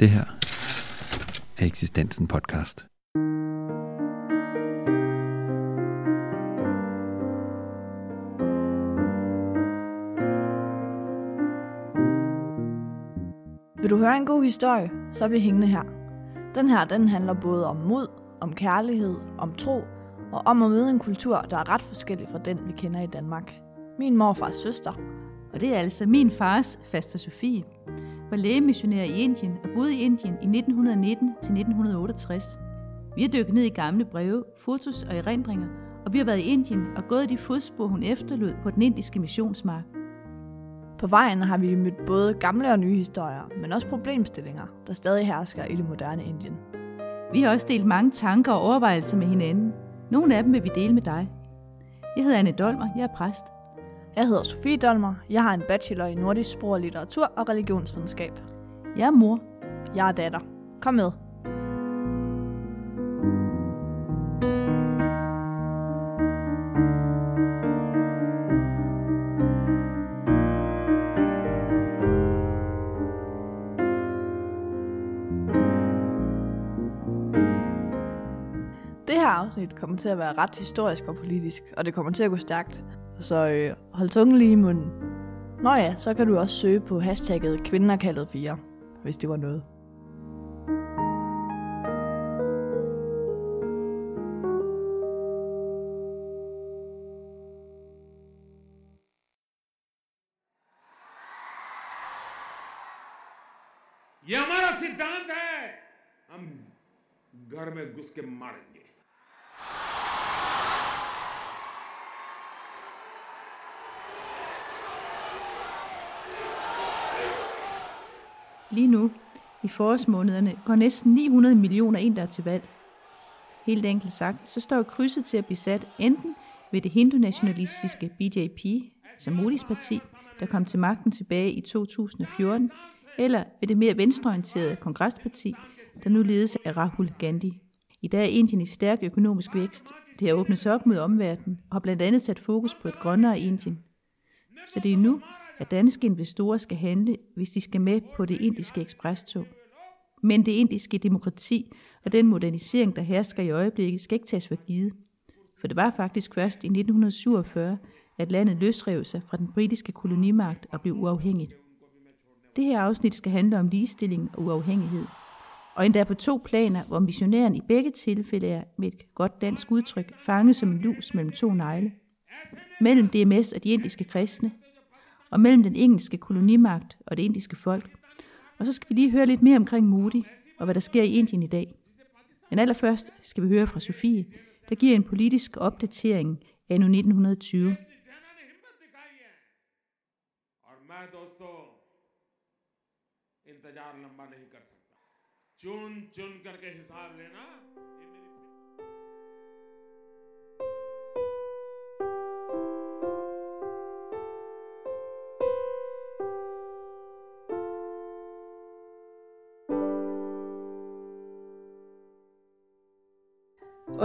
Det her er Eksistensen podcast. Vil du høre en god historie, så bliv hængende her. Den her, den handler både om mod, om kærlighed, om tro og om at møde en kultur, der er ret forskellig fra den, vi kender i Danmark. Min morfars søster. Og det er altså min fars, faster Sofie, var lægemissionær i Indien og boede i Indien i 1919 til 1968. Vi har dykket ned i gamle breve, fotos og erindringer, og vi har været i Indien og gået de fodspor, hun efterlod på den indiske missionsmark. På vejen har vi mødt både gamle og nye historier, men også problemstillinger, der stadig hersker i det moderne Indien. Vi har også delt mange tanker og overvejelser med hinanden. Nogle af dem vil vi dele med dig. Jeg hedder Anne Dolmer, jeg er præst. Jeg hedder Sofie Dolmer. Jeg har en bachelor i nordisk sprog og litteratur og religionsvidenskab. Jeg er mor. Jeg er datter. Kom med. Det her afsnit kommer til at være ret historisk og politisk, og det kommer til at gå stærkt. Så øh, hold tungen lige i munden. Nå ja, så kan du også søge på hashtagget kvinder kaldet 4, hvis det var noget. ये हमारा सिद्धांत है हम घर में घुस के मारेंगे Lige nu, i forårsmånederne, går næsten 900 millioner indere til valg. Helt enkelt sagt, så står krydset til at blive sat enten ved det hindu-nationalistiske BJP, som altså Modis parti, der kom til magten tilbage i 2014, eller ved det mere venstreorienterede kongresparti, der nu ledes af Rahul Gandhi. I dag er Indien i stærk økonomisk vækst. Det har åbnet sig op mod omverdenen og har blandt andet sat fokus på et grønnere Indien. Så det er nu, at danske investorer skal handle, hvis de skal med på det indiske eksprestog. Men det indiske demokrati og den modernisering, der hersker i øjeblikket, skal ikke tages for givet. For det var faktisk først i 1947, at landet løsrev sig fra den britiske kolonimagt og blev uafhængigt. Det her afsnit skal handle om ligestilling og uafhængighed. Og endda på to planer, hvor missionæren i begge tilfælde er med et godt dansk udtryk fanget som en lus mellem to negle. Mellem DMS og de indiske kristne, og mellem den engelske kolonimagt og det indiske folk. Og så skal vi lige høre lidt mere omkring Modi og hvad der sker i Indien i dag. Men allerførst skal vi høre fra Sofie, der giver en politisk opdatering af 1920. सेना ने हिम्मत दिखाई है और मैं दोस्तों इंतजार लंबा नहीं कर सकता चुन चुन करके हिसाब लेना ये मेरी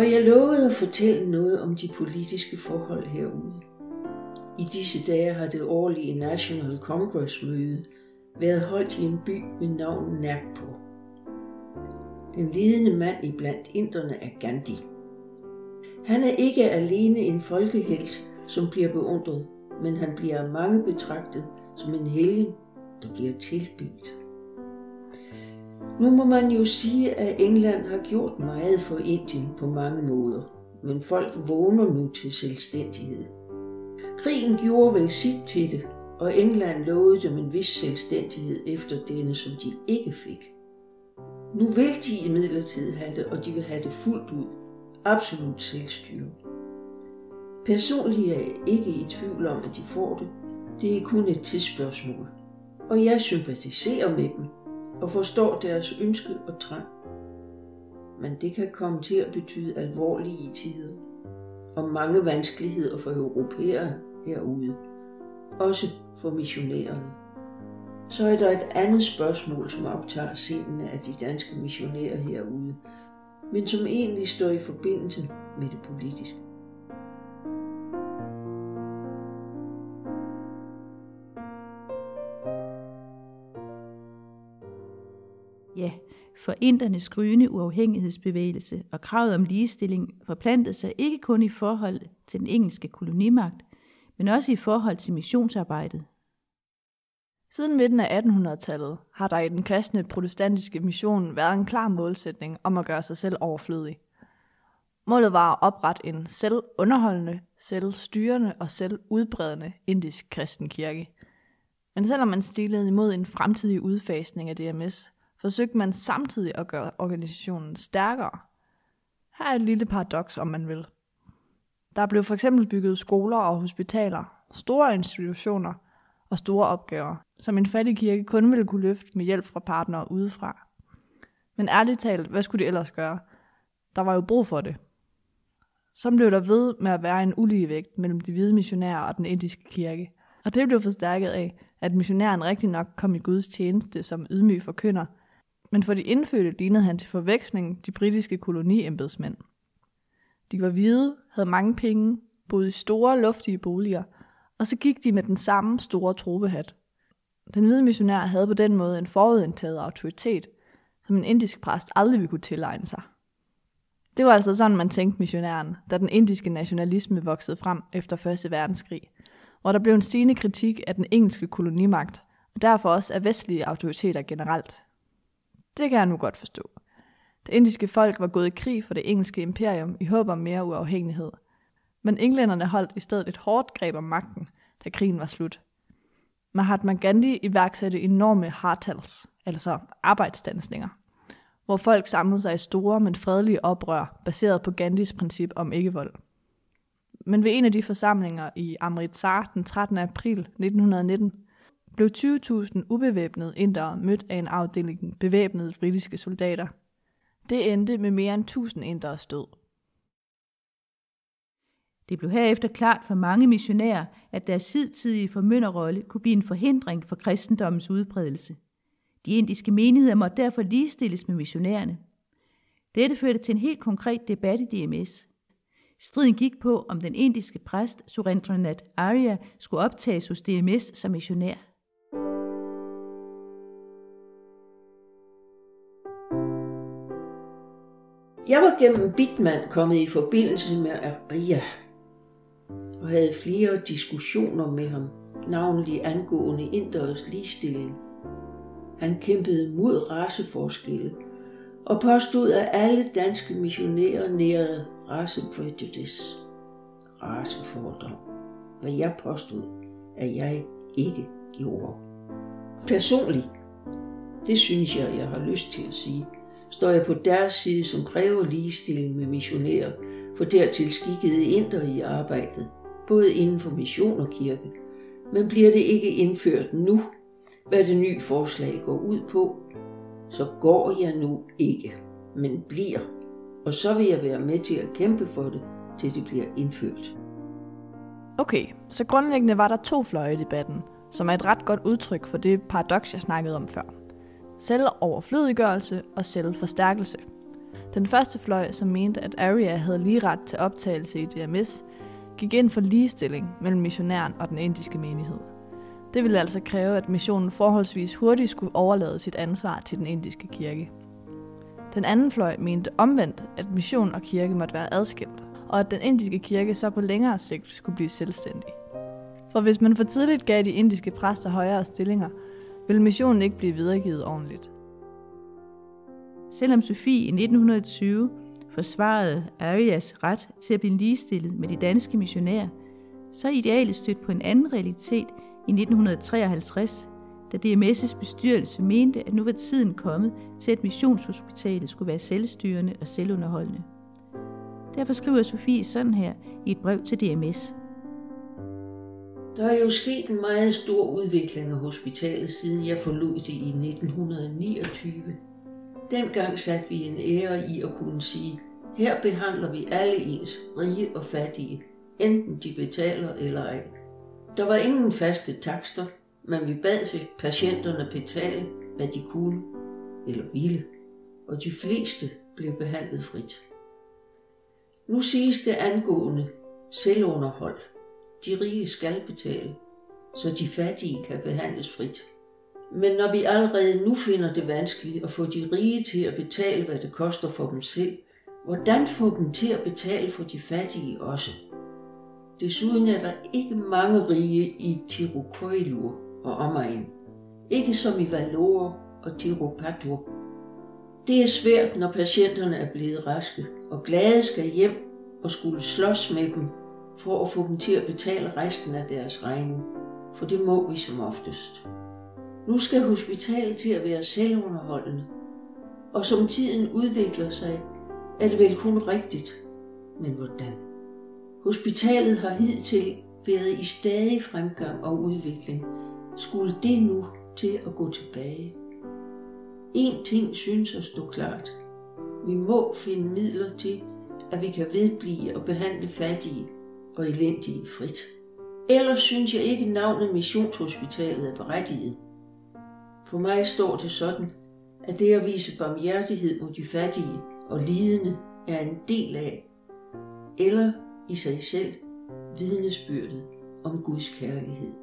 Og jeg lovede at fortælle noget om de politiske forhold herude. I disse dage har det årlige National Congress møde været holdt i en by med navn Nagpur. Den ledende mand i blandt inderne er Gandhi. Han er ikke alene en folkehelt, som bliver beundret, men han bliver af mange betragtet som en helgen, der bliver tilbedt. Nu må man jo sige, at England har gjort meget for Indien på mange måder, men folk vågner nu til selvstændighed. Krigen gjorde vel sit til det, og England lovede dem en vis selvstændighed efter denne, som de ikke fik. Nu vil de imidlertid have det, og de vil have det fuldt ud. Absolut selvstyre. Personligt er jeg ikke i tvivl om, at de får det. Det er kun et tidsspørgsmål. Og jeg sympatiserer med dem og forstår deres ønske og trang. Men det kan komme til at betyde alvorlige tider og mange vanskeligheder for europæere herude, også for missionærerne. Så er der et andet spørgsmål, som optager sindene af de danske missionærer herude, men som egentlig står i forbindelse med det politiske. For indernes gryende uafhængighedsbevægelse og kravet om ligestilling forplantede sig ikke kun i forhold til den engelske kolonimagt, men også i forhold til missionsarbejdet. Siden midten af 1800-tallet har der i den kristne protestantiske mission været en klar målsætning om at gøre sig selv overflødig. Målet var at oprette en selvunderholdende, selvstyrende og selvudbredende indisk kristen kirke. Men selvom man stilede imod en fremtidig udfasning af DMS, forsøgte man samtidig at gøre organisationen stærkere. Her er et lille paradoks, om man vil. Der blev for eksempel bygget skoler og hospitaler, store institutioner og store opgaver, som en fattig kirke kun ville kunne løfte med hjælp fra partnere udefra. Men ærligt talt, hvad skulle de ellers gøre? Der var jo brug for det. Så blev der ved med at være en ulige vægt mellem de hvide missionærer og den indiske kirke. Og det blev forstærket af, at missionæren rigtig nok kom i Guds tjeneste som ydmyg forkynder, men for de indfødte lignede han til forveksling de britiske koloniembedsmænd. De var hvide, havde mange penge, boede i store, luftige boliger, og så gik de med den samme store trobehat. Den hvide missionær havde på den måde en forudindtaget autoritet, som en indisk præst aldrig ville kunne tilegne sig. Det var altså sådan, man tænkte missionæren, da den indiske nationalisme voksede frem efter 1. verdenskrig, hvor der blev en stigende kritik af den engelske kolonimagt, og derfor også af vestlige autoriteter generelt. Det kan jeg nu godt forstå. Det indiske folk var gået i krig for det engelske imperium i håb om mere uafhængighed. Men englænderne holdt i stedet et hårdt greb om magten, da krigen var slut. Mahatma Gandhi iværksatte enorme hartals, altså arbejdsdansninger, hvor folk samlede sig i store, men fredelige oprør, baseret på Gandhis princip om ikke-vold. Men ved en af de forsamlinger i Amritsar den 13. april 1919, blev 20.000 ubevæbnede indere mødt af en afdeling bevæbnede britiske soldater. Det endte med mere end 1000 indere død. Det blev herefter klart for mange missionærer, at deres hidtidige formynderrolle kunne blive en forhindring for kristendommens udbredelse. De indiske menigheder måtte derfor ligestilles med missionærerne. Dette førte til en helt konkret debat i DMS. Striden gik på, om den indiske præst Surendranath Arya skulle optages hos DMS som missionær. Jeg var gennem Bitman kommet i forbindelse med Aria og havde flere diskussioner med ham, navnlig angående inderes ligestilling. Han kæmpede mod raceforskelle og påstod, at alle danske missionærer nærede raceprejudice, racefordom, hvad jeg påstod, at jeg ikke gjorde. Personligt, det synes jeg, jeg har lyst til at sige, står jeg på deres side, som kræver ligestilling med missionærer, for dertil skikkede indre i arbejdet, både inden for mission og kirke. Men bliver det ikke indført nu, hvad det nye forslag går ud på, så går jeg nu ikke, men bliver. Og så vil jeg være med til at kæmpe for det, til det bliver indført. Okay, så grundlæggende var der to fløje i debatten, som er et ret godt udtryk for det paradoks, jeg snakkede om før selvoverflødiggørelse og selvforstærkelse. Den første fløj, som mente, at Arya havde lige ret til optagelse i DMS, gik ind for ligestilling mellem missionæren og den indiske menighed. Det ville altså kræve, at missionen forholdsvis hurtigt skulle overlade sit ansvar til den indiske kirke. Den anden fløj mente omvendt, at mission og kirke måtte være adskilt, og at den indiske kirke så på længere sigt skulle blive selvstændig. For hvis man for tidligt gav de indiske præster højere stillinger, vil missionen ikke blive videregivet ordentligt. Selvom Sofie i 1920 forsvarede Arias ret til at blive ligestillet med de danske missionærer, så er idealet stødt på en anden realitet i 1953, da DMS' bestyrelse mente, at nu var tiden kommet til, at missionshospitalet skulle være selvstyrende og selvunderholdende. Derfor skriver Sofie sådan her i et brev til DMS. Der er jo sket en meget stor udvikling af hospitalet, siden jeg forlod det i 1929. Dengang satte vi en ære i at kunne sige, her behandler vi alle ens, rige og fattige, enten de betaler eller ej. Der var ingen faste takster, men vi bad patienterne betale, hvad de kunne eller ville, og de fleste blev behandlet frit. Nu siges det angående selvunderhold. De rige skal betale, så de fattige kan behandles frit. Men når vi allerede nu finder det vanskeligt at få de rige til at betale, hvad det koster for dem selv, hvordan få dem til at betale for de fattige også? Desuden er der ikke mange rige i Tirukoilur og omegn. Ikke som i Valor og Tirupatur. Det er svært, når patienterne er blevet raske og glade skal hjem og skulle slås med dem for at få dem til at betale resten af deres regning. For det må vi som oftest. Nu skal hospitalet til at være selvunderholdende. Og som tiden udvikler sig, er det vel kun rigtigt. Men hvordan? Hospitalet har hidtil været i stadig fremgang og udvikling. Skulle det nu til at gå tilbage? En ting synes at stå klart. Vi må finde midler til, at vi kan vedblive og behandle fattige og elendige frit. Ellers synes jeg ikke, navnet Missionshospitalet er berettiget. For mig står det sådan, at det at vise barmhjertighed mod de fattige og lidende er en del af, eller i sig selv, vidnesbyrdet om Guds kærlighed.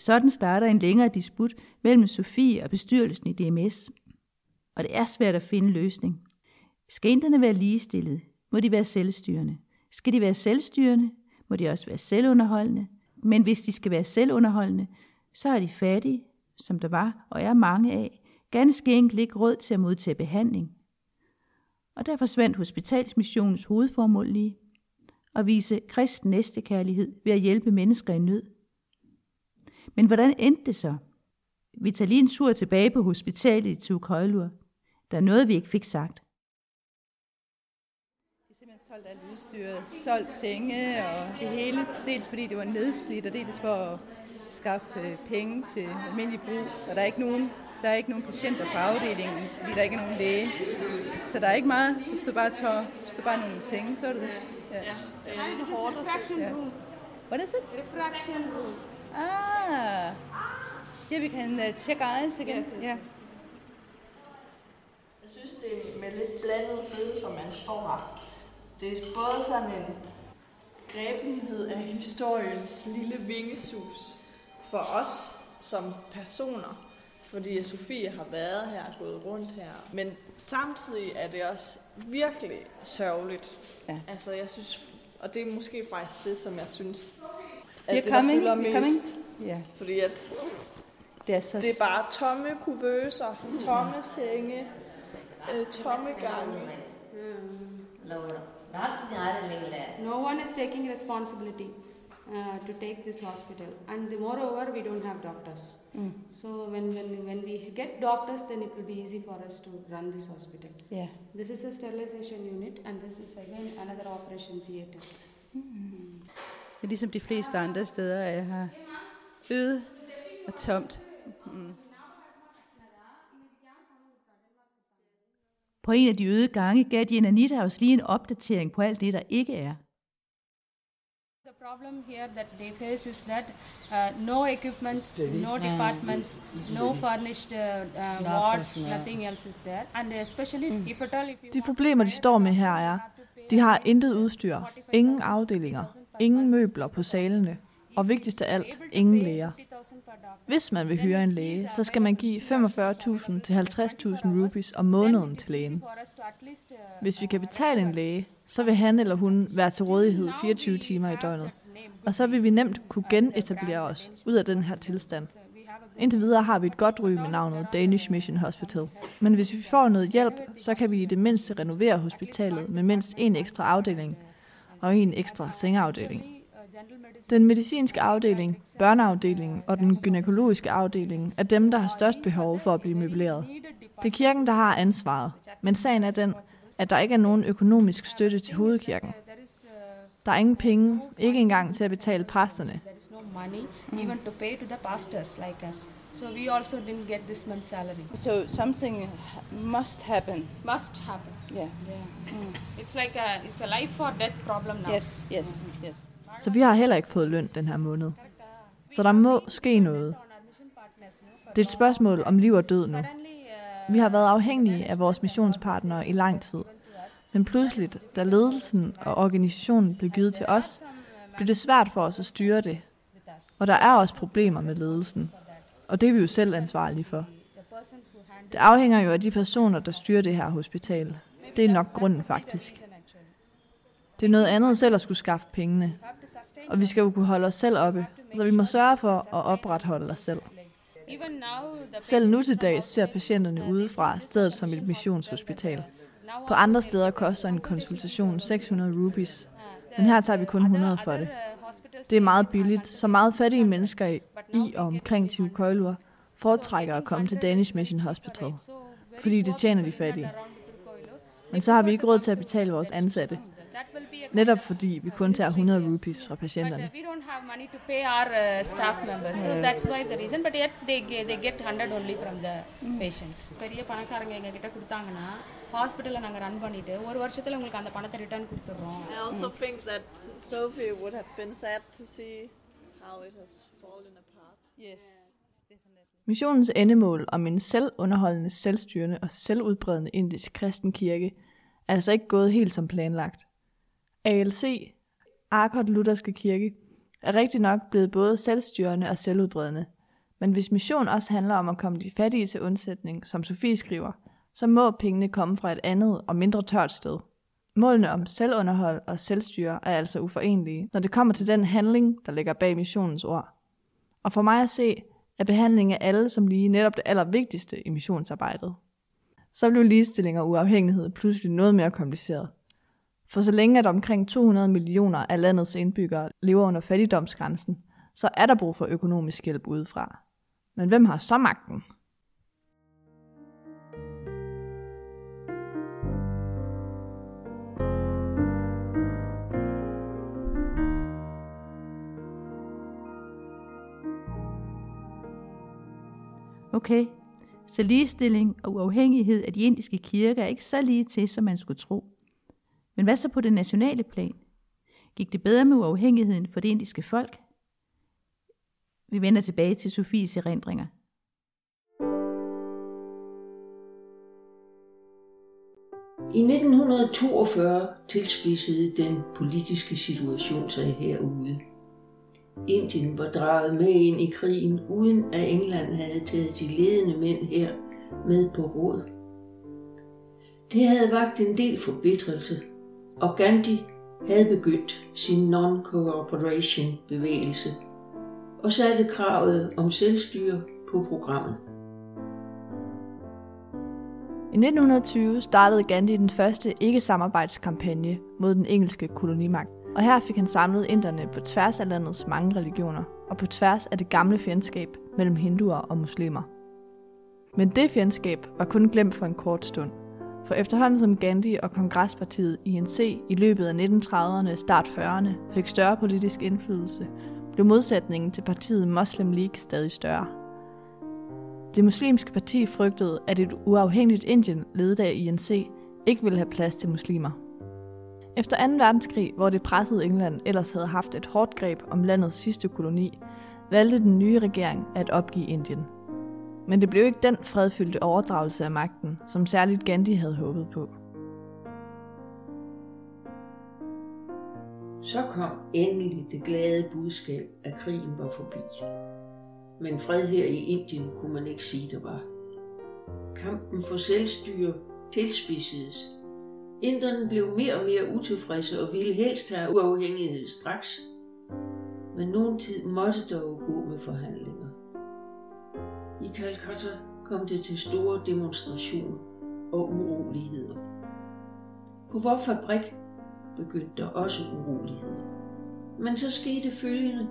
Sådan starter en længere disput mellem Sofie og bestyrelsen i DMS. Og det er svært at finde løsning. Skal inderne være ligestillede, må de være selvstyrende. Skal de være selvstyrende, må de også være selvunderholdende. Men hvis de skal være selvunderholdende, så er de fattige, som der var og er mange af, ganske enkelt ikke råd til at modtage behandling. Og der forsvandt hospitalsmissionens hovedformål lige at vise kristen næstekærlighed ved at hjælpe mennesker i nød – men hvordan endte det så? Vi tager lige en tur tilbage på hospitalet i Tukøjlur. Der er noget, vi ikke fik sagt. De simpelthen solgt alt udstyr, solgt senge og det hele. Dels fordi det var nedslidt, og dels for at skaffe øh, penge til almindelig brug. Og der er ikke nogen, der er ikke nogen patienter på afdelingen, fordi der ikke er nogen læge. Så der er ikke meget. Det stod bare tør. Det stod bare nogle senge, så er det det. Ja. Det er. Ja. What is it? Refraction room. Ah. Yeah, we can uh, check eyes again. Yes, yes, yeah. Jeg synes, det er med lidt blandede følelser, man står her. Det er både sådan en grebenhed af historiens lille vingesus for os som personer, fordi Sofie har været her og gået rundt her. Men samtidig er det også virkelig sørgeligt. Ja. Altså, jeg synes, og det er måske faktisk det, som jeg synes, at You're det, coming? der You're mest. coming? Ja. Fordi at Det er, så det er bare tomme kuvøser, tomme senge, øh, tomme gange. No one is taking responsibility uh, to take this hospital, and the, moreover, we don't have doctors. So when, when when we get doctors, then it will be easy for us to run this hospital. Ja. This is a sterilization unit, and this is again another operation theater. Det er ligesom de fleste andre steder er her. Øde og tomt. Mm. På en af de øde gange gav de Anita os lige en opdatering på alt det, der ikke er. The problem here that they face is that uh, no equipments, no departments, no furnished uh, uh, wards, nothing else is there. And especially if at all, if you De problemer, de står med her er, de har intet udstyr, ingen afdelinger, ingen møbler på salene, og vigtigst af alt, ingen læger. Hvis man vil hyre en læge, så skal man give 45.000 til 50.000 rupees om måneden til lægen. Hvis vi kan betale en læge, så vil han eller hun være til rådighed 24 timer i døgnet. Og så vil vi nemt kunne genetablere os ud af den her tilstand. Indtil videre har vi et godt ry med navnet Danish Mission Hospital. Men hvis vi får noget hjælp, så kan vi i det mindste renovere hospitalet med mindst en ekstra afdeling og en ekstra sengeafdeling. Den medicinske afdeling, børneafdelingen og den gynækologiske afdeling er dem, der har størst behov for at blive møbleret. Det er kirken, der har ansvaret, men sagen er den, at der ikke er nogen økonomisk støtte til hovedkirken. Der er ingen penge, ikke engang til at betale præsterne. There is no money even to pay to the pastors like us. So we also didn't get this month's salary. So something must happen. Must happen. Yeah. It's like a it's a life or death problem now. Yes, yes, yes. Så vi har heller ikke fået løn den her måned. Så der må ske noget. Det er et spørgsmål om liv og død nu. Vi har været afhængige af vores missionspartnere i lang tid. Men pludselig, da ledelsen og organisationen blev givet til os, blev det svært for os at styre det. Og der er også problemer med ledelsen. Og det er vi jo selv ansvarlige for. Det afhænger jo af de personer, der styrer det her hospital. Det er nok grunden faktisk. Det er noget andet selv at skulle skaffe pengene. Og vi skal jo kunne holde os selv oppe, så vi må sørge for at opretholde os selv. Selv nu til dags ser patienterne udefra stedet som et missionshospital. På andre steder koster en konsultation 600 rupees, men her tager vi kun 100 for det. Det er meget billigt, så meget fattige mennesker i og omkring Tivkoilur foretrækker at komme til Danish Mission Hospital, fordi det tjener de fattige. Men så har vi ikke råd til at betale vores ansatte, Netop fordi vi kun tager 100 rupees fra patienterne. we don't have money to pay our uh, staff members. So that's why the reason. But yet they, ge- they get 100 only from the patients. பெரிய பணக்காரங்க எங்க கிட்ட கொடுத்தாங்கன்னா ஹாஸ்பிட்டலில் நாங்கள் ரன் பண்ணிட்டு ஒரு வருஷத்தில் உங்களுக்கு அந்த பணத்தை ரிட்டர்ன் கொடுத்துட்றோம் I also think that Sophie would have been sad to see how it has fallen apart. Yes, definitely. Missionens endemål om en selvunderholdende, selvstyrende og selvudbredende indisk kristen kirke er altså ikke gået helt som planlagt. ALC, Arkot Lutherske Kirke, er rigtig nok blevet både selvstyrende og selvudbredende. Men hvis mission også handler om at komme de fattige til undsætning, som Sofie skriver, så må pengene komme fra et andet og mindre tørt sted. Målene om selvunderhold og selvstyre er altså uforenelige, når det kommer til den handling, der ligger bag missionens ord. Og for mig at se, er behandling af alle som lige netop det allervigtigste i missionsarbejdet. Så blev ligestilling og uafhængighed pludselig noget mere kompliceret. For så længe at omkring 200 millioner af landets indbyggere lever under fattigdomsgrænsen, så er der brug for økonomisk hjælp udefra. Men hvem har så magten? Okay, så ligestilling og uafhængighed af de indiske kirker er ikke så lige til, som man skulle tro. Men hvad så på det nationale plan? Gik det bedre med uafhængigheden for det indiske folk? Vi vender tilbage til Sofies erindringer. I 1942 tilspidsede den politiske situation sig herude. Indien var draget med ind i krigen, uden at England havde taget de ledende mænd her med på råd. Det havde vagt en del forbitrelse, og Gandhi havde begyndt sin non-cooperation bevægelse og satte kravet om selvstyre på programmet. I 1920 startede Gandhi den første ikke-samarbejdskampagne mod den engelske kolonimagt, og her fik han samlet inderne på tværs af landets mange religioner og på tværs af det gamle fjendskab mellem hinduer og muslimer. Men det fjendskab var kun glemt for en kort stund, for efterhånden som Gandhi og Kongrespartiet INC i løbet af 1930'erne og start 40'erne fik større politisk indflydelse, blev modsætningen til partiet Muslim League stadig større. Det muslimske parti frygtede, at et uafhængigt Indien, ledet af INC, ikke ville have plads til muslimer. Efter 2. verdenskrig, hvor det pressede England ellers havde haft et hårdt greb om landets sidste koloni, valgte den nye regering at opgive Indien. Men det blev ikke den fredfyldte overdragelse af magten, som særligt Gandhi havde håbet på. Så kom endelig det glade budskab, at krigen var forbi. Men fred her i Indien kunne man ikke sige, der var. Kampen for selvstyre tilspidsedes. Inderne blev mere og mere utilfredse og ville helst have uafhængighed straks. Men nogen tid måtte dog gå med forhandlinger. I Calcutta kom det til store demonstrationer og uroligheder. På vor fabrik begyndte der også uroligheder. Men så skete følgende,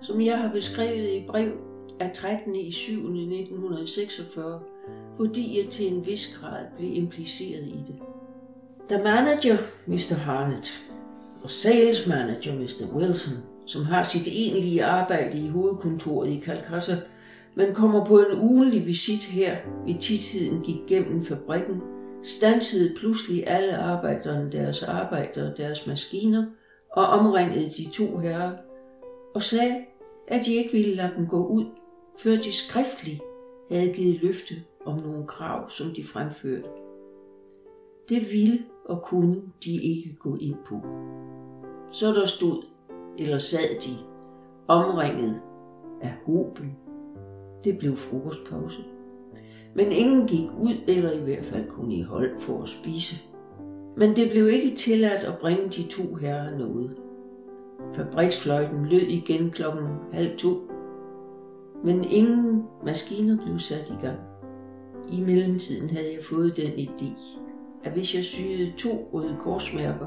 som jeg har beskrevet i brev af 13. i 7. 1946, fordi jeg til en vis grad blev impliceret i det. Da manager Mr. Harnett og sales manager Mr. Wilson, som har sit egentlige arbejde i hovedkontoret i Calcutta, men kommer på en ugenlig visit her ved tidtiden gik gennem fabrikken, stansede pludselig alle arbejderne deres arbejde og deres maskiner og omringede de to herrer og sagde, at de ikke ville lade dem gå ud, før de skriftligt havde givet løfte om nogle krav, som de fremførte. Det ville og kunne de ikke gå ind på. Så der stod, eller sad de, omringet af hoben. Det blev frokostpause. Men ingen gik ud, eller i hvert fald kun i hold for at spise. Men det blev ikke tilladt at bringe de to herrer noget. Fabriksfløjten lød igen klokken halv to. Men ingen maskiner blev sat i gang. I mellemtiden havde jeg fået den idé, at hvis jeg syede to røde korsmærker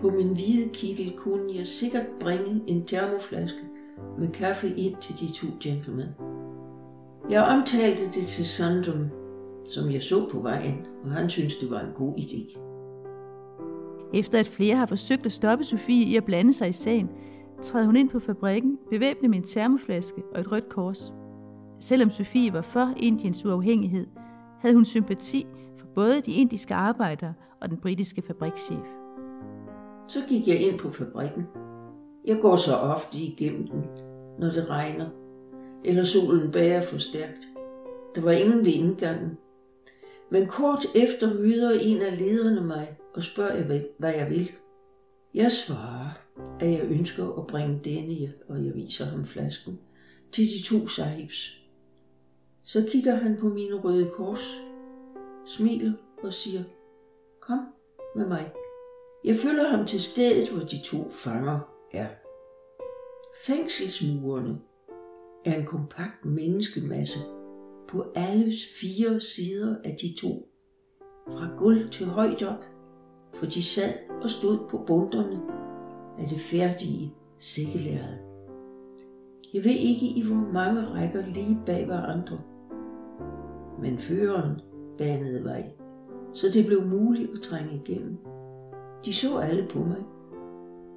på min hvide kittel, kunne jeg sikkert bringe en termoflaske med kaffe ind til de to gentlemen. Jeg omtalte det til Sandum, som jeg så på vejen, og han syntes, det var en god idé. Efter at flere har forsøgt at stoppe Sofie i at blande sig i sagen, træder hun ind på fabrikken, bevæbnet med en termoflaske og et rødt kors. Selvom Sofie var for Indiens uafhængighed, havde hun sympati både de indiske arbejdere og den britiske fabrikschef. Så gik jeg ind på fabrikken. Jeg går så ofte igennem den, når det regner, eller solen bærer for stærkt. Der var ingen ved indgangen. Men kort efter møder en af lederne mig og spørger, hvad jeg vil. Jeg svarer, at jeg ønsker at bringe denne, og jeg viser ham flasken, til de to sahibs. Så kigger han på mine røde kors, smiler og siger, kom med mig. Jeg følger ham til stedet, hvor de to fanger er. Fængselsmurene er en kompakt menneskemasse på alle fire sider af de to, fra gulv til højt op, for de sad og stod på bunderne af det færdige sækkelærred. Jeg ved ikke i hvor mange rækker lige bag hverandre, men føreren banede vej, så det blev muligt at trænge igennem. De så alle på mig,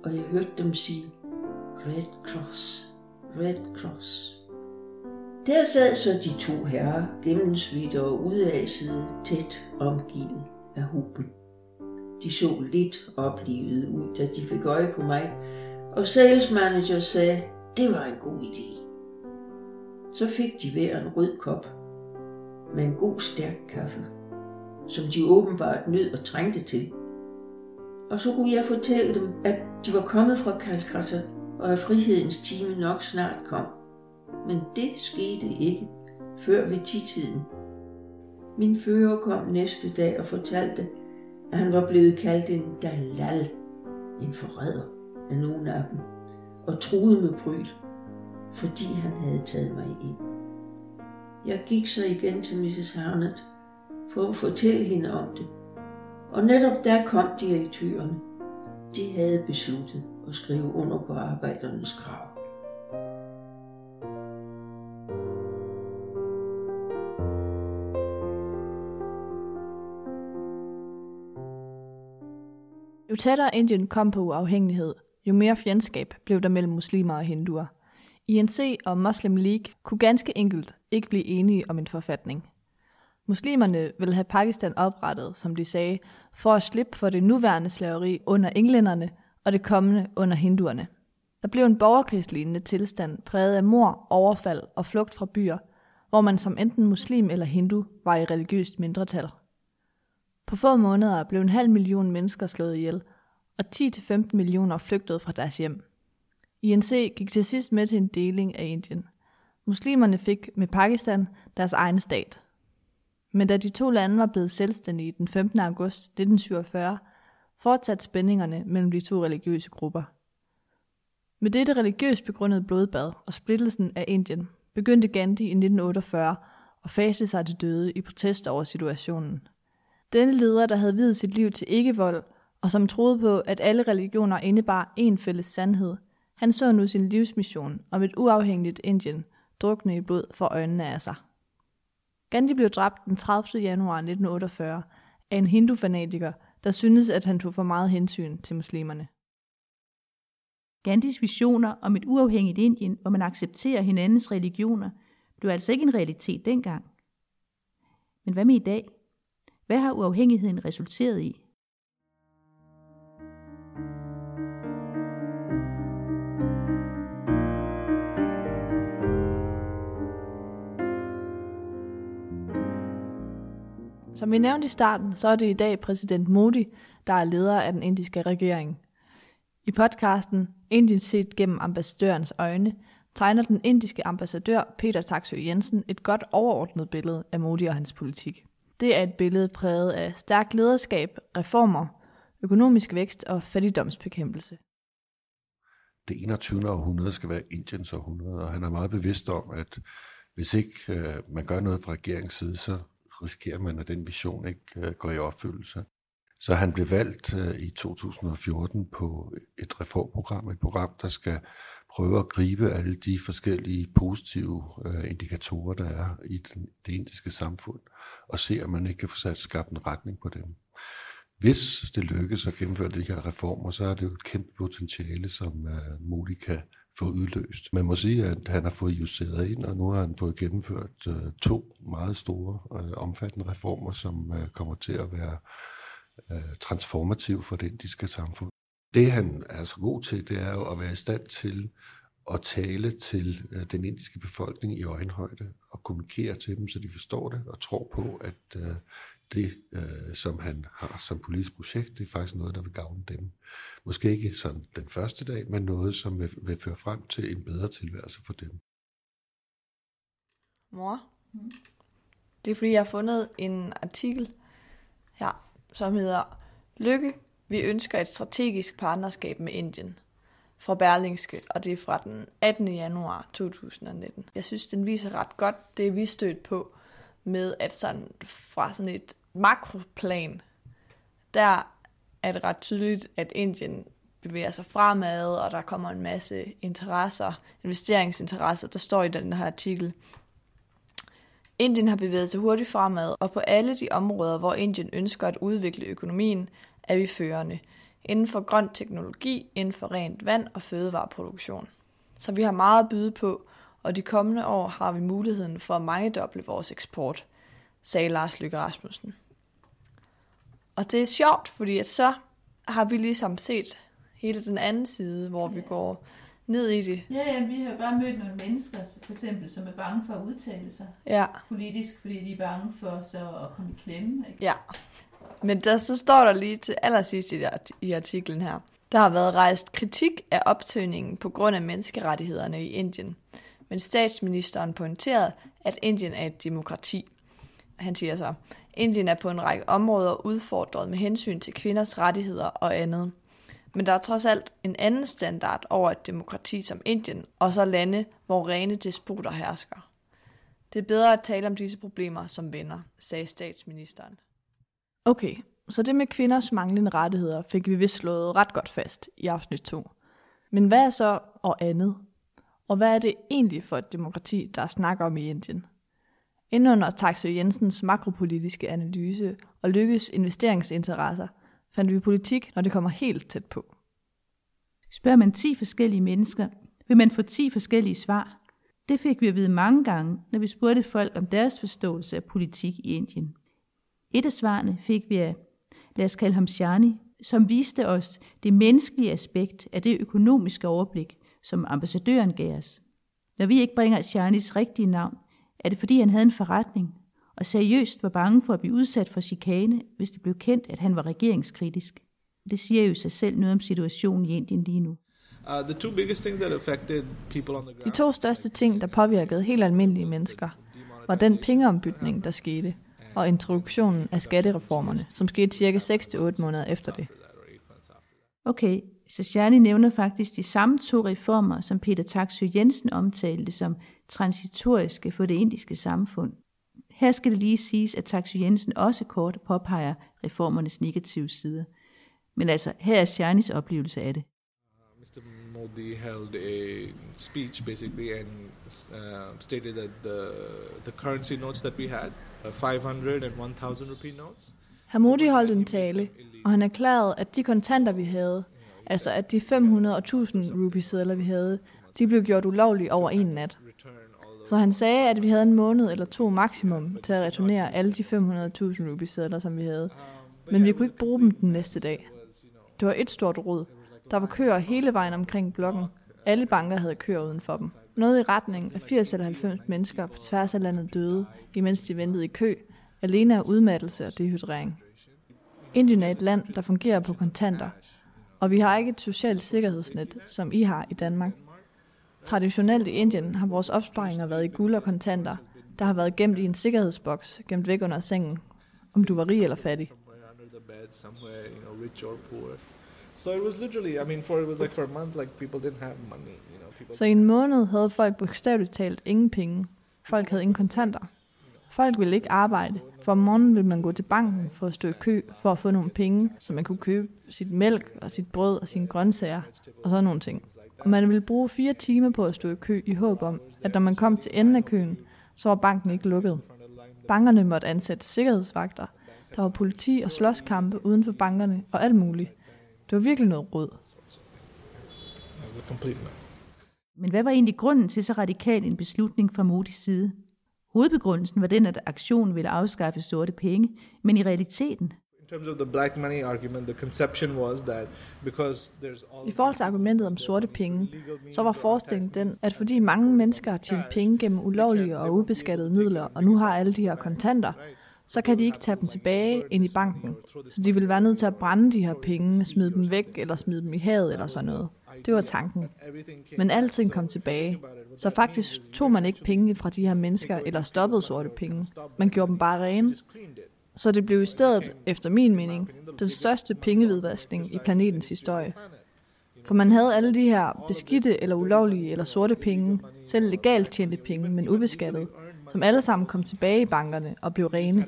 og jeg hørte dem sige, Red Cross, Red Cross. Der sad så de to herrer, gennemsvidt og udasede, tæt omgivet af huben. De så lidt oplivet ud, da de fik øje på mig, og sales manager sagde, det var en god idé. Så fik de hver en rød kop med en god stærk kaffe, som de åbenbart nød og trængte til. Og så kunne jeg fortælle dem, at de var kommet fra Calcutta, og at frihedens time nok snart kom. Men det skete ikke, før ved titiden. Min fører kom næste dag og fortalte, at han var blevet kaldt en dalal, en forræder af nogle af dem, og truet med bryl, fordi han havde taget mig ind. Jeg gik så igen til Mrs. Harnett for at fortælle hende om det, og netop der kom direktørerne. De havde besluttet at skrive under på arbejdernes krav. Jo tættere Indien kom på uafhængighed, jo mere fjendskab blev der mellem muslimer og hinduer. INC og Muslim League kunne ganske enkelt ikke blive enige om en forfatning. Muslimerne ville have Pakistan oprettet, som de sagde, for at slippe for det nuværende slaveri under englænderne og det kommende under hinduerne. Der blev en borgerkrigslignende tilstand præget af mor, overfald og flugt fra byer, hvor man som enten muslim eller hindu var i religiøst mindretal. På få måneder blev en halv million mennesker slået ihjel, og 10-15 millioner flygtede fra deres hjem. INC gik til sidst med til en deling af Indien. Muslimerne fik med Pakistan deres egen stat. Men da de to lande var blevet selvstændige den 15. august 1947, fortsatte spændingerne mellem de to religiøse grupper. Med dette religiøst begrundede blodbad og splittelsen af Indien begyndte Gandhi i 1948 at fase sig til døde i protest over situationen. Denne leder, der havde videt sit liv til ikke-vold, og som troede på, at alle religioner indebar én fælles sandhed, han så nu sin livsmission om et uafhængigt Indien drukne i blod for øjnene af sig. Gandhi blev dræbt den 30. januar 1948 af en hindu-fanatiker, der syntes, at han tog for meget hensyn til muslimerne. Gandhis visioner om et uafhængigt Indien, hvor man accepterer hinandens religioner, blev altså ikke en realitet dengang. Men hvad med i dag? Hvad har uafhængigheden resulteret i? Som vi nævnte i starten, så er det i dag præsident Modi, der er leder af den indiske regering. I podcasten Indien set gennem ambassadørens øjne, tegner den indiske ambassadør Peter Taksø Jensen et godt overordnet billede af Modi og hans politik. Det er et billede præget af stærk lederskab, reformer, økonomisk vækst og fattigdomsbekæmpelse. Det 21. århundrede skal være Indiens århundrede, og han er meget bevidst om, at hvis ikke øh, man gør noget fra regeringens side, så risikerer man, at den vision ikke øh, går i opfyldelse. Så han blev valgt øh, i 2014 på et reformprogram, et program, der skal prøve at gribe alle de forskellige positive øh, indikatorer, der er i det indiske samfund, og se, om man ikke kan få sat skabt en retning på dem. Hvis det lykkes at gennemføre de her reformer, så er det jo et kæmpe potentiale, som øh, Modi kan få udløst. Man må sige, at han har fået justeret ind, og nu har han fået gennemført øh, to meget store, øh, omfattende reformer, som øh, kommer til at være øh, transformativ for det indiske samfund. Det han er så god til, det er jo at være i stand til at tale til øh, den indiske befolkning i øjenhøjde og kommunikere til dem, så de forstår det og tror på, at øh, det, øh, som han har som politisk projekt, det er faktisk noget, der vil gavne dem. Måske ikke sådan den første dag, men noget, som vil, vil føre frem til en bedre tilværelse for dem. Mor, det er fordi, jeg har fundet en artikel her, som hedder Lykke, vi ønsker et strategisk partnerskab med Indien fra Berlingske, og det er fra den 18. januar 2019. Jeg synes, den viser ret godt det, vi stødt på med, at sådan fra sådan et makroplan, der er det ret tydeligt, at Indien bevæger sig fremad, og der kommer en masse interesser, investeringsinteresser, der står i den her artikel. Indien har bevæget sig hurtigt fremad, og på alle de områder, hvor Indien ønsker at udvikle økonomien, er vi førende. Inden for grøn teknologi, inden for rent vand og fødevareproduktion. Så vi har meget at byde på, og de kommende år har vi muligheden for at mangedoble vores eksport, sagde Lars Lykke Rasmussen. Og det er sjovt, fordi at så har vi ligesom set hele den anden side, hvor vi går ned i det. Ja, ja, vi har bare mødt nogle mennesker, for eksempel, som er bange for at udtale sig Ja, politisk, fordi de er bange for så at komme i klemme. Ikke? ja. Men der, så står der lige til allersidst i, i artiklen her. Der har været rejst kritik af optøningen på grund af menneskerettighederne i Indien. Men statsministeren pointerede, at Indien er et demokrati. Han siger så, Indien er på en række områder udfordret med hensyn til kvinders rettigheder og andet. Men der er trods alt en anden standard over et demokrati som Indien, og så lande, hvor rene despoter hersker. Det er bedre at tale om disse problemer som venner, sagde statsministeren. Okay, så det med kvinders manglende rettigheder fik vi vist slået ret godt fast i afsnit 2. Men hvad er så og andet? Og hvad er det egentlig for et demokrati, der er snak om i Indien? Indunder Taksø Jensens makropolitiske analyse og lykkes investeringsinteresser, fandt vi politik, når det kommer helt tæt på. Spørger man 10 forskellige mennesker, vil man få 10 forskellige svar. Det fik vi at vide mange gange, når vi spurgte folk om deres forståelse af politik i Indien. Et af svarene fik vi af, lad os kalde ham Shani, som viste os det menneskelige aspekt af det økonomiske overblik, som ambassadøren gav os. Når vi ikke bringer Shanis rigtige navn, er det fordi han havde en forretning, og seriøst var bange for at blive udsat for chikane, hvis det blev kendt, at han var regeringskritisk. Det siger jo sig selv noget om situationen i Indien lige nu. Uh, the two biggest things that affected people on the De to største ting, der påvirkede helt almindelige mennesker, var den pengeombytning, der skete, og introduktionen af skattereformerne, som skete cirka 6-8 måneder efter det. Okay, så Shani nævner faktisk de samme to reformer, som Peter Taksø Jensen omtalte som transitoriske for det indiske samfund. Her skal det lige siges, at Taksø Jensen også kort påpeger reformernes negative sider. Men altså, her er Shanis oplevelse af det. Mr. Modi held a speech basically and uh, stated that the the currency notes that we had, uh, 500 and 1,000 rupee notes, Herr Modi holdt en tale, og han erklærede, at de kontanter, vi havde, altså at de 500 og 1000 rupeesedler, vi havde, de blev gjort ulovlige over en nat. Så han sagde, at vi havde en måned eller to maksimum til at returnere alle de 500.000 rupeesedler, som vi havde. Men vi kunne ikke bruge dem den næste dag. Det var et stort rod. Der var køer hele vejen omkring blokken. Alle banker havde køer uden for dem. Noget i retning af 80 eller 90 mennesker på tværs af landet døde, imens de ventede i kø, alene af udmattelse og dehydrering. Indien er et land, der fungerer på kontanter, og vi har ikke et socialt sikkerhedsnet, som I har i Danmark. Traditionelt i Indien har vores opsparinger været i guld og kontanter, der har været gemt i en sikkerhedsboks, gemt væk under sengen, om du var rig eller fattig. So it was literally, I mean, for it was like for a month, like people didn't have money. You know, people. Så i en måned havde folk bogstaveligt talt ingen penge. Folk havde ingen kontanter. Folk ville ikke arbejde, for om morgenen ville man gå til banken for at stå i kø for at få nogle penge, så man kunne købe sit mælk og sit brød og sine grøntsager og sådan nogle ting. Og man ville bruge fire timer på at stå i kø i håb om, at når man kom til enden af køen, så var banken ikke lukket. Bankerne måtte ansætte sikkerhedsvagter. Der var politi og slåskampe uden for bankerne og alt muligt. Det var virkelig noget råd. Mess. Men hvad var egentlig grunden til så radikal en beslutning fra Modis side? Hovedbegrundelsen var den, at aktionen ville afskaffe sorte penge, men i realiteten, I forhold til argumentet om sorte penge, så var forestillingen den, at fordi mange mennesker har tjent penge gennem ulovlige og ubeskattede midler, og nu har alle de her kontanter, så kan de ikke tage dem tilbage ind i banken. Så de vil være nødt til at brænde de her penge, smide dem væk, eller smide dem i havet, eller sådan noget. Det var tanken. Men alting kom tilbage. Så faktisk tog man ikke penge fra de her mennesker, eller stoppede sorte penge. Man gjorde dem bare rene. Så det blev i stedet, efter min mening, den største pengevidvaskning i planetens historie. For man havde alle de her beskidte eller ulovlige eller sorte penge, selv legalt tjente penge, men ubeskattet, som alle sammen kom tilbage i bankerne og blev rene.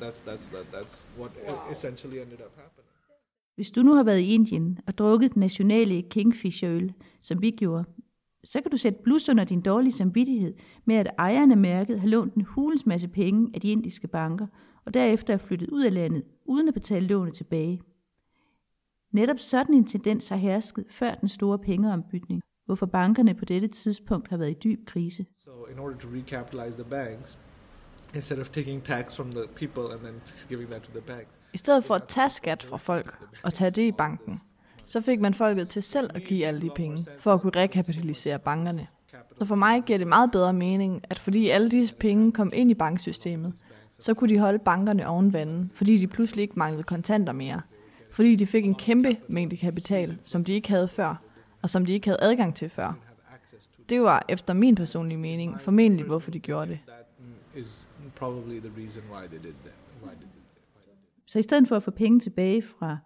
That's that's that, that's what e- essentially ended up happening. hvis du nu har været i Indien og drukket den nationale Kingfisher-øl, som vi gjorde, så kan du sætte blus under din dårlige samvittighed med, at ejeren af mærket har lånt en hulens masse penge af de indiske banker, og derefter er flyttet ud af landet, uden at betale lånet tilbage. Netop sådan en tendens har hersket før den store pengeombytning, hvorfor bankerne på dette tidspunkt har været i dyb krise. So in order to recapitalize the banks, instead of taking tax from the people and then giving that to the banks, I stedet for at tage skat fra folk og tage det i banken, så fik man folket til selv at give alle de penge, for at kunne rekapitalisere bankerne. Så for mig giver det meget bedre mening, at fordi alle disse penge kom ind i banksystemet, så kunne de holde bankerne oven vandet, fordi de pludselig ikke manglede kontanter mere. Fordi de fik en kæmpe mængde kapital, som de ikke havde før, og som de ikke havde adgang til før. Det var efter min personlige mening formentlig, hvorfor de gjorde det. Så i stedet for at få penge tilbage fra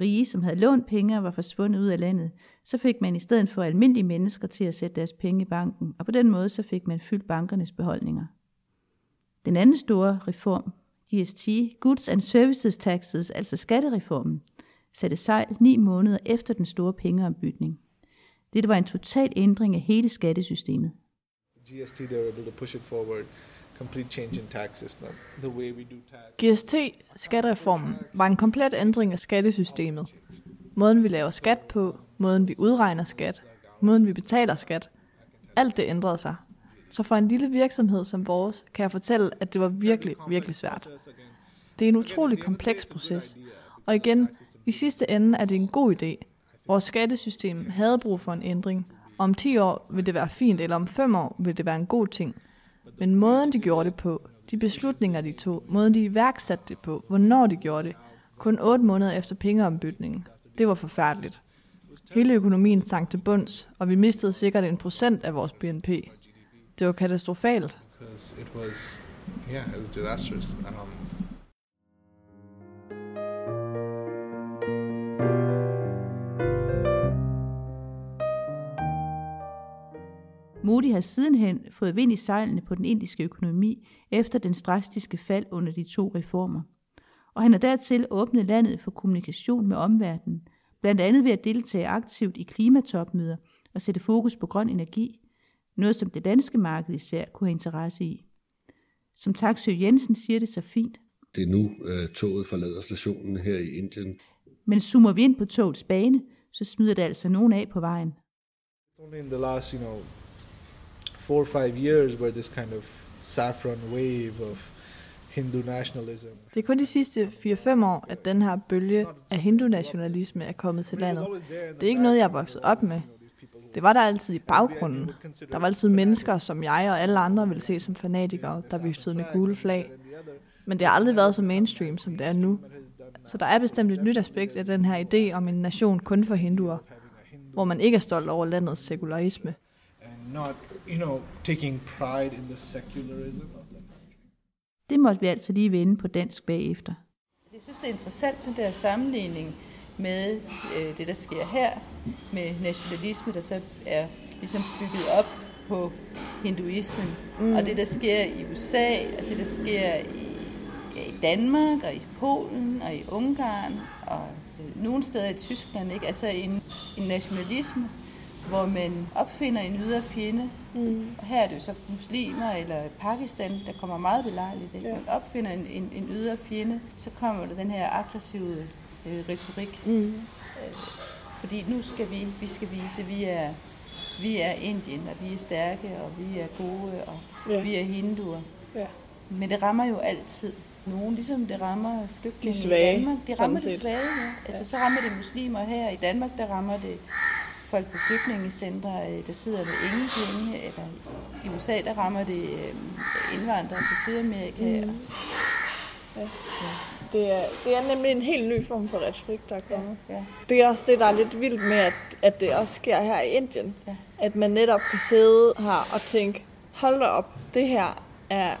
rige, som havde lånt penge og var forsvundet ud af landet, så fik man i stedet for almindelige mennesker til at sætte deres penge i banken, og på den måde så fik man fyldt bankernes beholdninger. Den anden store reform, GST, Goods and Services Taxes, altså skattereformen, satte sejl ni måneder efter den store pengeombytning. Dette var en total ændring af hele skattesystemet. GST, they were able to push it forward, complete change in tax system, the way we do tax. GST, skattereformen, var en komplet ændring af skattesystemet. Måden vi laver skat på, måden vi udregner skat, måden vi betaler skat. Alt det ændrede sig. Så for en lille virksomhed som vores, kan jeg fortælle, at det var virkelig, virkelig svært. Det er en utrolig kompleks proces. Og igen, i sidste ende er det en god idé. Vores skattesystem havde brug for en ændring. Om 10 år vil det være fint, eller om 5 år vil det være en god ting. Men måden de gjorde det på, de beslutninger de tog, måden de iværksatte det på, hvornår de gjorde det, kun 8 måneder efter pengeombytningen, det var forfærdeligt. Hele økonomien sank til bunds, og vi mistede sikkert en procent af vores BNP. Det var katastrofalt. It was, yeah, it was disastrous. Um, Modi har sidenhen fået vind i sejlene på den indiske økonomi efter den drastiske fald under de to reformer. Og han har dertil åbnet landet for kommunikation med omverdenen, blandt andet ved at deltage aktivt i klimatopmøder og sætte fokus på grøn energi, noget som det danske marked især kunne have interesse i. Som Taksø Jensen siger det så fint, Det er nu, øh, toget forlader stationen her i Indien. men zoomer vi ind på togets bane, så smider det altså nogen af på vejen. It's only in the last, you know, four or five years where this kind of saffron wave of Hindu nationalism. Det er kun de sidste 4-5 år, at den her bølge af hindu-nationalisme er kommet til landet. Det er ikke noget, jeg er vokset op med. Det var der altid i baggrunden. Der var altid mennesker, som jeg og alle andre ville se som fanatikere, der viftede med gule flag. Men det har aldrig været så mainstream, som det er nu. Så der er bestemt et nyt aspekt af den her idé om en nation kun for hinduer, hvor man ikke er stolt over landets sekularisme. Not, you know, taking pride in the secularism of the Det måtte vi altså lige vende på dansk bagefter. Jeg synes, det er interessant, den der sammenligning med øh, det, der sker her, med nationalisme, der så er ligesom bygget op på hinduismen, mm. og det, der sker i USA, og det, der sker i, ja, i Danmark, og i Polen, og i Ungarn, og øh, nogle steder i Tyskland, ikke? altså en, en nationalisme, hvor man opfinder en ydre fjende. Mm. Og her er det jo så muslimer eller Pakistan, der kommer meget belejligt. Ikke? Ja. Man opfinder en, en, en ydre fjende, så kommer der den her aggressive øh, retorik. Mm. Øh, fordi nu skal vi, vi skal vise, at vi er, vi er Indien, og vi er stærke, og vi er gode, og Ja. ja. vi er hinduer. Ja. Men det rammer jo altid nogen, ligesom det rammer flygtninge De svage, i Danmark. Det rammer de set. svage, ja. Altså, så rammer det muslimer her. I Danmark, der rammer det folk på flygtningecentre, øh, der sidder med ingen penge. Eller i USA, der rammer det øh, indvandrere fra Sydamerika. Mm. Ja. Det er, det er nemlig en helt ny form for retorik, der er kommet. Ja. Det er også det, der er lidt vildt med, at, at det også sker her i Indien. Ja. At man netop kan sidde her og tænke, hold da op, det her er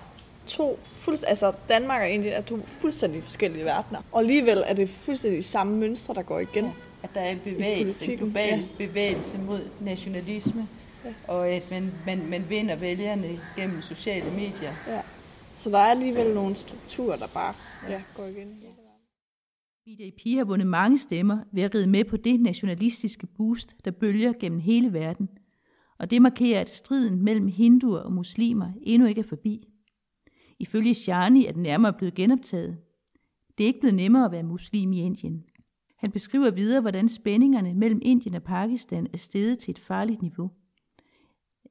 to fuldstændig, altså Danmark og Indien er to fuldstændig forskellige verdener. Og alligevel er det fuldstændig samme mønstre, der går igen. Ja. At der er en bevægelse, en global ja. ja. bevægelse mod nationalisme. Ja. Og at man, man, man vinder vælgerne gennem sociale medier. Ja. Så der er alligevel nogle strukturer, der bare ja, går igen. BJP har vundet mange stemmer ved at ride med på det nationalistiske boost, der bølger gennem hele verden. Og det markerer, at striden mellem hinduer og muslimer endnu ikke er forbi. Ifølge Shani er den nærmere blevet genoptaget. Det er ikke blevet nemmere at være muslim i Indien. Han beskriver videre, hvordan spændingerne mellem Indien og Pakistan er steget til et farligt niveau.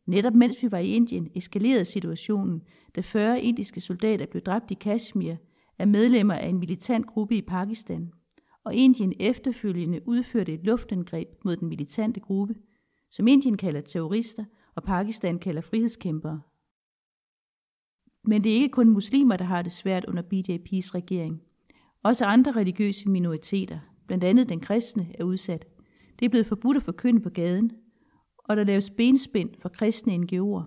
Netop mens vi var i Indien, eskalerede situationen, da 40 indiske soldater blev dræbt i Kashmir af medlemmer af en militant gruppe i Pakistan, og Indien efterfølgende udførte et luftangreb mod den militante gruppe, som Indien kalder terrorister og Pakistan kalder frihedskæmpere. Men det er ikke kun muslimer, der har det svært under BJP's regering. Også andre religiøse minoriteter, blandt andet den kristne, er udsat. Det er blevet forbudt at forkynde på gaden, og der laves benspænd for kristne NGO'er.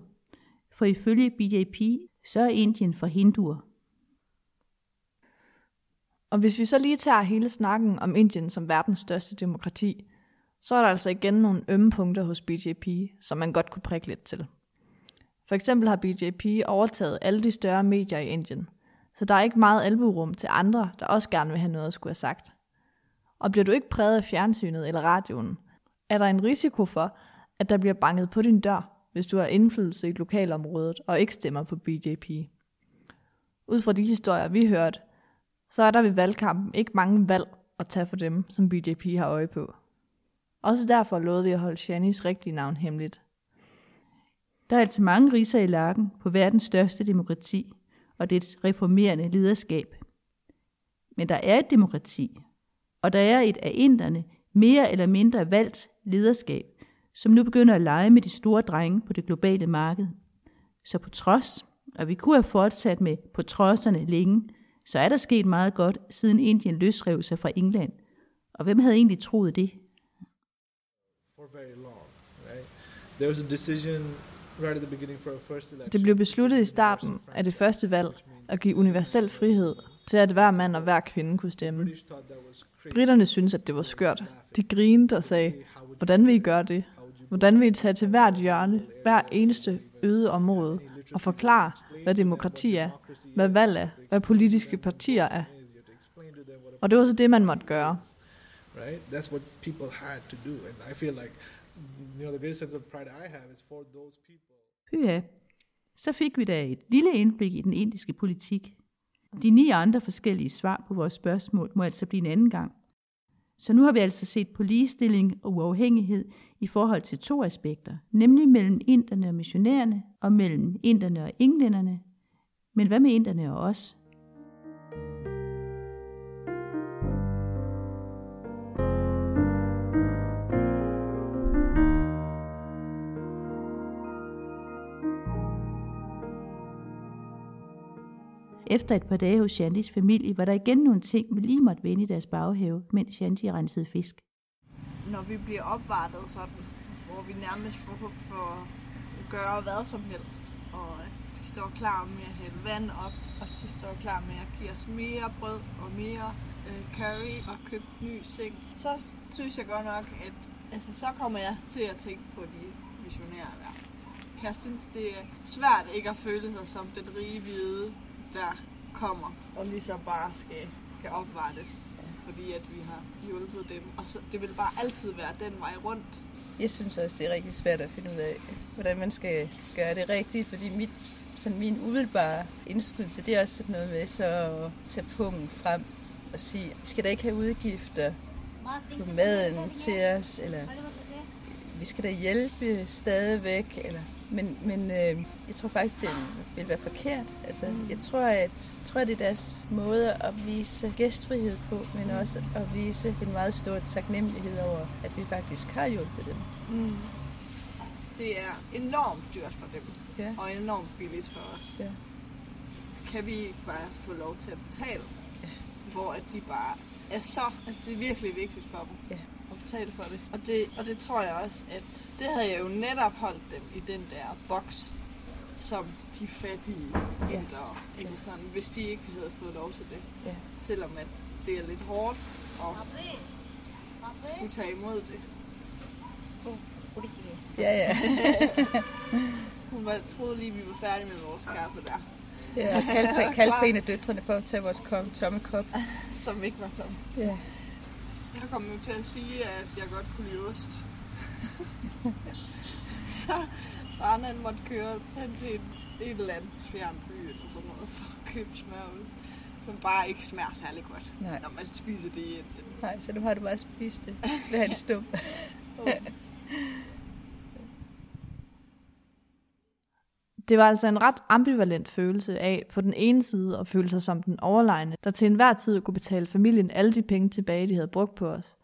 For ifølge BJP, så er Indien for hinduer. Og hvis vi så lige tager hele snakken om Indien som verdens største demokrati, så er der altså igen nogle ømme punkter hos BJP, som man godt kunne prikke lidt til. For eksempel har BJP overtaget alle de større medier i Indien, så der er ikke meget albuerum til andre, der også gerne vil have noget at skulle have sagt. Og bliver du ikke præget af fjernsynet eller radioen, er der en risiko for, at der bliver banket på din dør, hvis du har indflydelse i lokalområdet og ikke stemmer på BJP. Ud fra de historier, vi hørte, så er der ved valgkampen ikke mange valg at tage for dem, som BJP har øje på. Også derfor lovede vi at holde Shanis rigtige navn hemmeligt. Der er altså mange riser i lakken på verdens største demokrati og dets reformerende lederskab. Men der er et demokrati, og der er et af inderne mere eller mindre valgt lederskab, som nu begynder at lege med de store drenge på det globale marked. Så på trods, og vi kunne have fortsat med på trodserne længe, så er der sket meget godt, siden Indien løsrev sig fra England. Og hvem havde egentlig troet det? Det blev besluttet i starten af det første valg at give universel frihed til, at hver mand og hver kvinde kunne stemme. Britterne syntes, at det var skørt. De grinede og sagde, hvordan vil I gøre det? Hvordan vil I tage til hvert hjørne, hver eneste øde område, og forklare, hvad demokrati er, hvad valg er, hvad politiske partier er? Og det var så det, man måtte gøre. right? That's what people had to do, and I feel like, you know, the greatest sense of pride I have is for those people. Pyha. Så fik vi da et lille indblik i den indiske politik. De ni andre forskellige svar på vores spørgsmål må altså blive en anden gang. Så nu har vi altså set på ligestilling og uafhængighed i forhold til to aspekter, nemlig mellem inderne og missionærerne, og mellem inderne og englænderne. Men hvad med inderne og os? Efter et par dage hos Shantis familie, var der igen nogle ting, vi lige måtte vende i deres baghave, mens Shanti rensede fisk. Når vi bliver opvartet sådan, hvor vi nærmest får for at gøre hvad som helst, og de står klar med at hælde vand op, og de står klar med at give os mere brød og mere øh, curry og købe ny seng, så synes jeg godt nok, at altså, så kommer jeg til at tænke på de missionærer der. Jeg synes, det er svært ikke at føle sig som den rige hvide, der kommer og ligesom bare skal, skal opvartes fordi at vi har hjulpet dem. Og så, det vil bare altid være den vej rundt. Jeg synes også, det er rigtig svært at finde ud af, hvordan man skal gøre det rigtigt, fordi mit, sådan min umiddelbare indskydelse, det er også sådan noget med så at tage pungen frem og sige, skal der ikke have udgifter på maden til os, eller vi skal da hjælpe stadigvæk, eller men, men øh, jeg tror faktisk, det vil være forkert. Altså, mm. Jeg tror, at, jeg tror, at det er deres måde at vise gæstfrihed på, men mm. også at vise en meget stor taknemmelighed over, at vi faktisk har hjulpet dem. Mm. Det er enormt dyrt for dem, ja. og enormt billigt for os. Ja. Kan vi bare få lov til at betale, ja. hvor at de bare er så... Altså, det er virkelig vigtigt for dem. Ja betale for det. Og det, og det tror jeg også, at det havde jeg jo netop holdt dem i den der boks, som de fattige ja. indere. Ikke sådan, hvis de ikke havde fået lov til det. Ja. Selvom at det er lidt hårdt at skulle tage imod det. Ja, ja. Hun var, troede lige, vi var færdige med vores kaffe der. Ja, og kaldte, kaldte på en af døtrene for at tage vores tomme kop. Som ikke var tom. Ja. Jeg kom jo til at sige, at jeg godt kunne lide ost. så faren han måtte køre hen til et, et eller andet fjern by eller sådan noget for at købe smørost, som bare ikke smager særlig godt, Nej. når man spiser det i Indien. Nej, så du har det bare spist det ved hans stum. Det var altså en ret ambivalent følelse af på den ene side at føle sig som den overlegne, der til enhver tid kunne betale familien alle de penge tilbage, de havde brugt på os.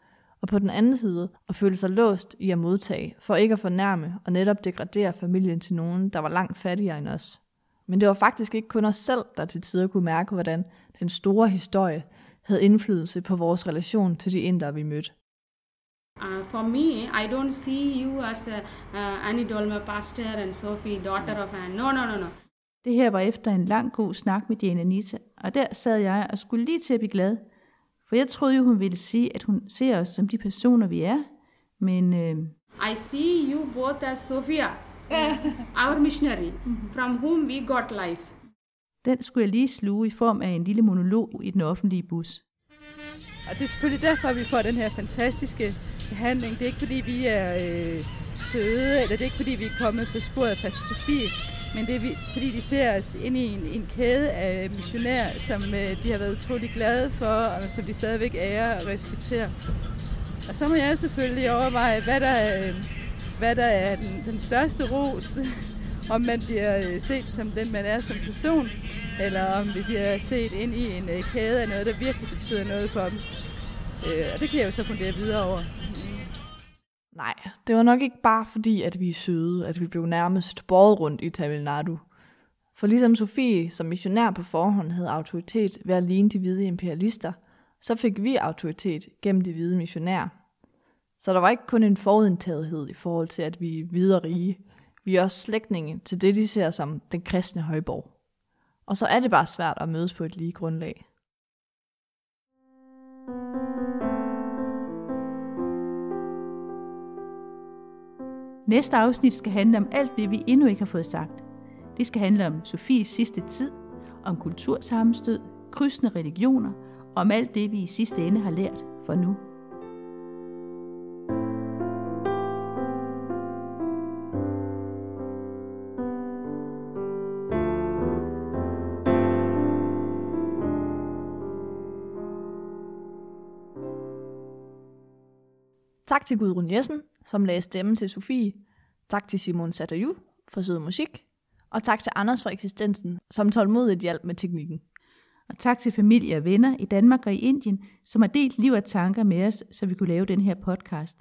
Og på den anden side at føle sig låst i at modtage, for ikke at fornærme og netop degradere familien til nogen, der var langt fattigere end os. Men det var faktisk ikke kun os selv, der til tider kunne mærke, hvordan den store historie havde indflydelse på vores relation til de indre, vi mødte. Uh, for me, I don't see you as a, uh, Annie Dolma pastor and Sophie, daughter of Anne. No, no, no, no. Det her var efter en lang god snak med Jane Anita, og der sad jeg og skulle lige til at blive glad. For jeg troede jo, hun ville sige, at hun ser os som de personer, vi er. Men... Øh... I see you both as Sophia, our missionary, from whom we got life. Den skulle jeg lige sluge i form af en lille monolog i den offentlige bus. Og det er selvfølgelig derfor, at vi får den her fantastiske behandling. Det er ikke fordi, vi er øh, søde, eller det er ikke fordi, vi er kommet på sporet af filosofi, Sofie, men det er fordi, de ser os ind i en, en kæde af missionærer, som øh, de har været utrolig glade for, og som de stadigvæk ærer og respekterer. Og så må jeg selvfølgelig overveje, hvad der, øh, hvad der er den, den største ros, om man bliver øh, set som den, man er som person, eller om vi bliver set ind i en øh, kæde af noget, der virkelig betyder noget for dem. Øh, og det kan jeg jo så fundere videre over. Nej, det var nok ikke bare fordi, at vi er søde, at vi blev nærmest båret rundt i Tamil Nadu. For ligesom Sofie som missionær på forhånd havde autoritet ved at ligne de hvide imperialister, så fik vi autoritet gennem de hvide missionærer. Så der var ikke kun en forudindtagethed i forhold til, at vi er hvide og rige. Vi er også slægtninge til det, de ser som den kristne højborg. Og så er det bare svært at mødes på et lige grundlag. Næste afsnit skal handle om alt det, vi endnu ikke har fået sagt. Det skal handle om Sofies sidste tid, om kultursammenstød, krydsende religioner, og om alt det, vi i sidste ende har lært for nu. Tak til Gudrun Jessen, som lagde stemme til Sofie. Tak til Simon Satayu for sød musik. Og tak til Anders for eksistensen, som tålmodigt hjalp med teknikken. Og tak til familie og venner i Danmark og i Indien, som har delt liv og tanker med os, så vi kunne lave den her podcast.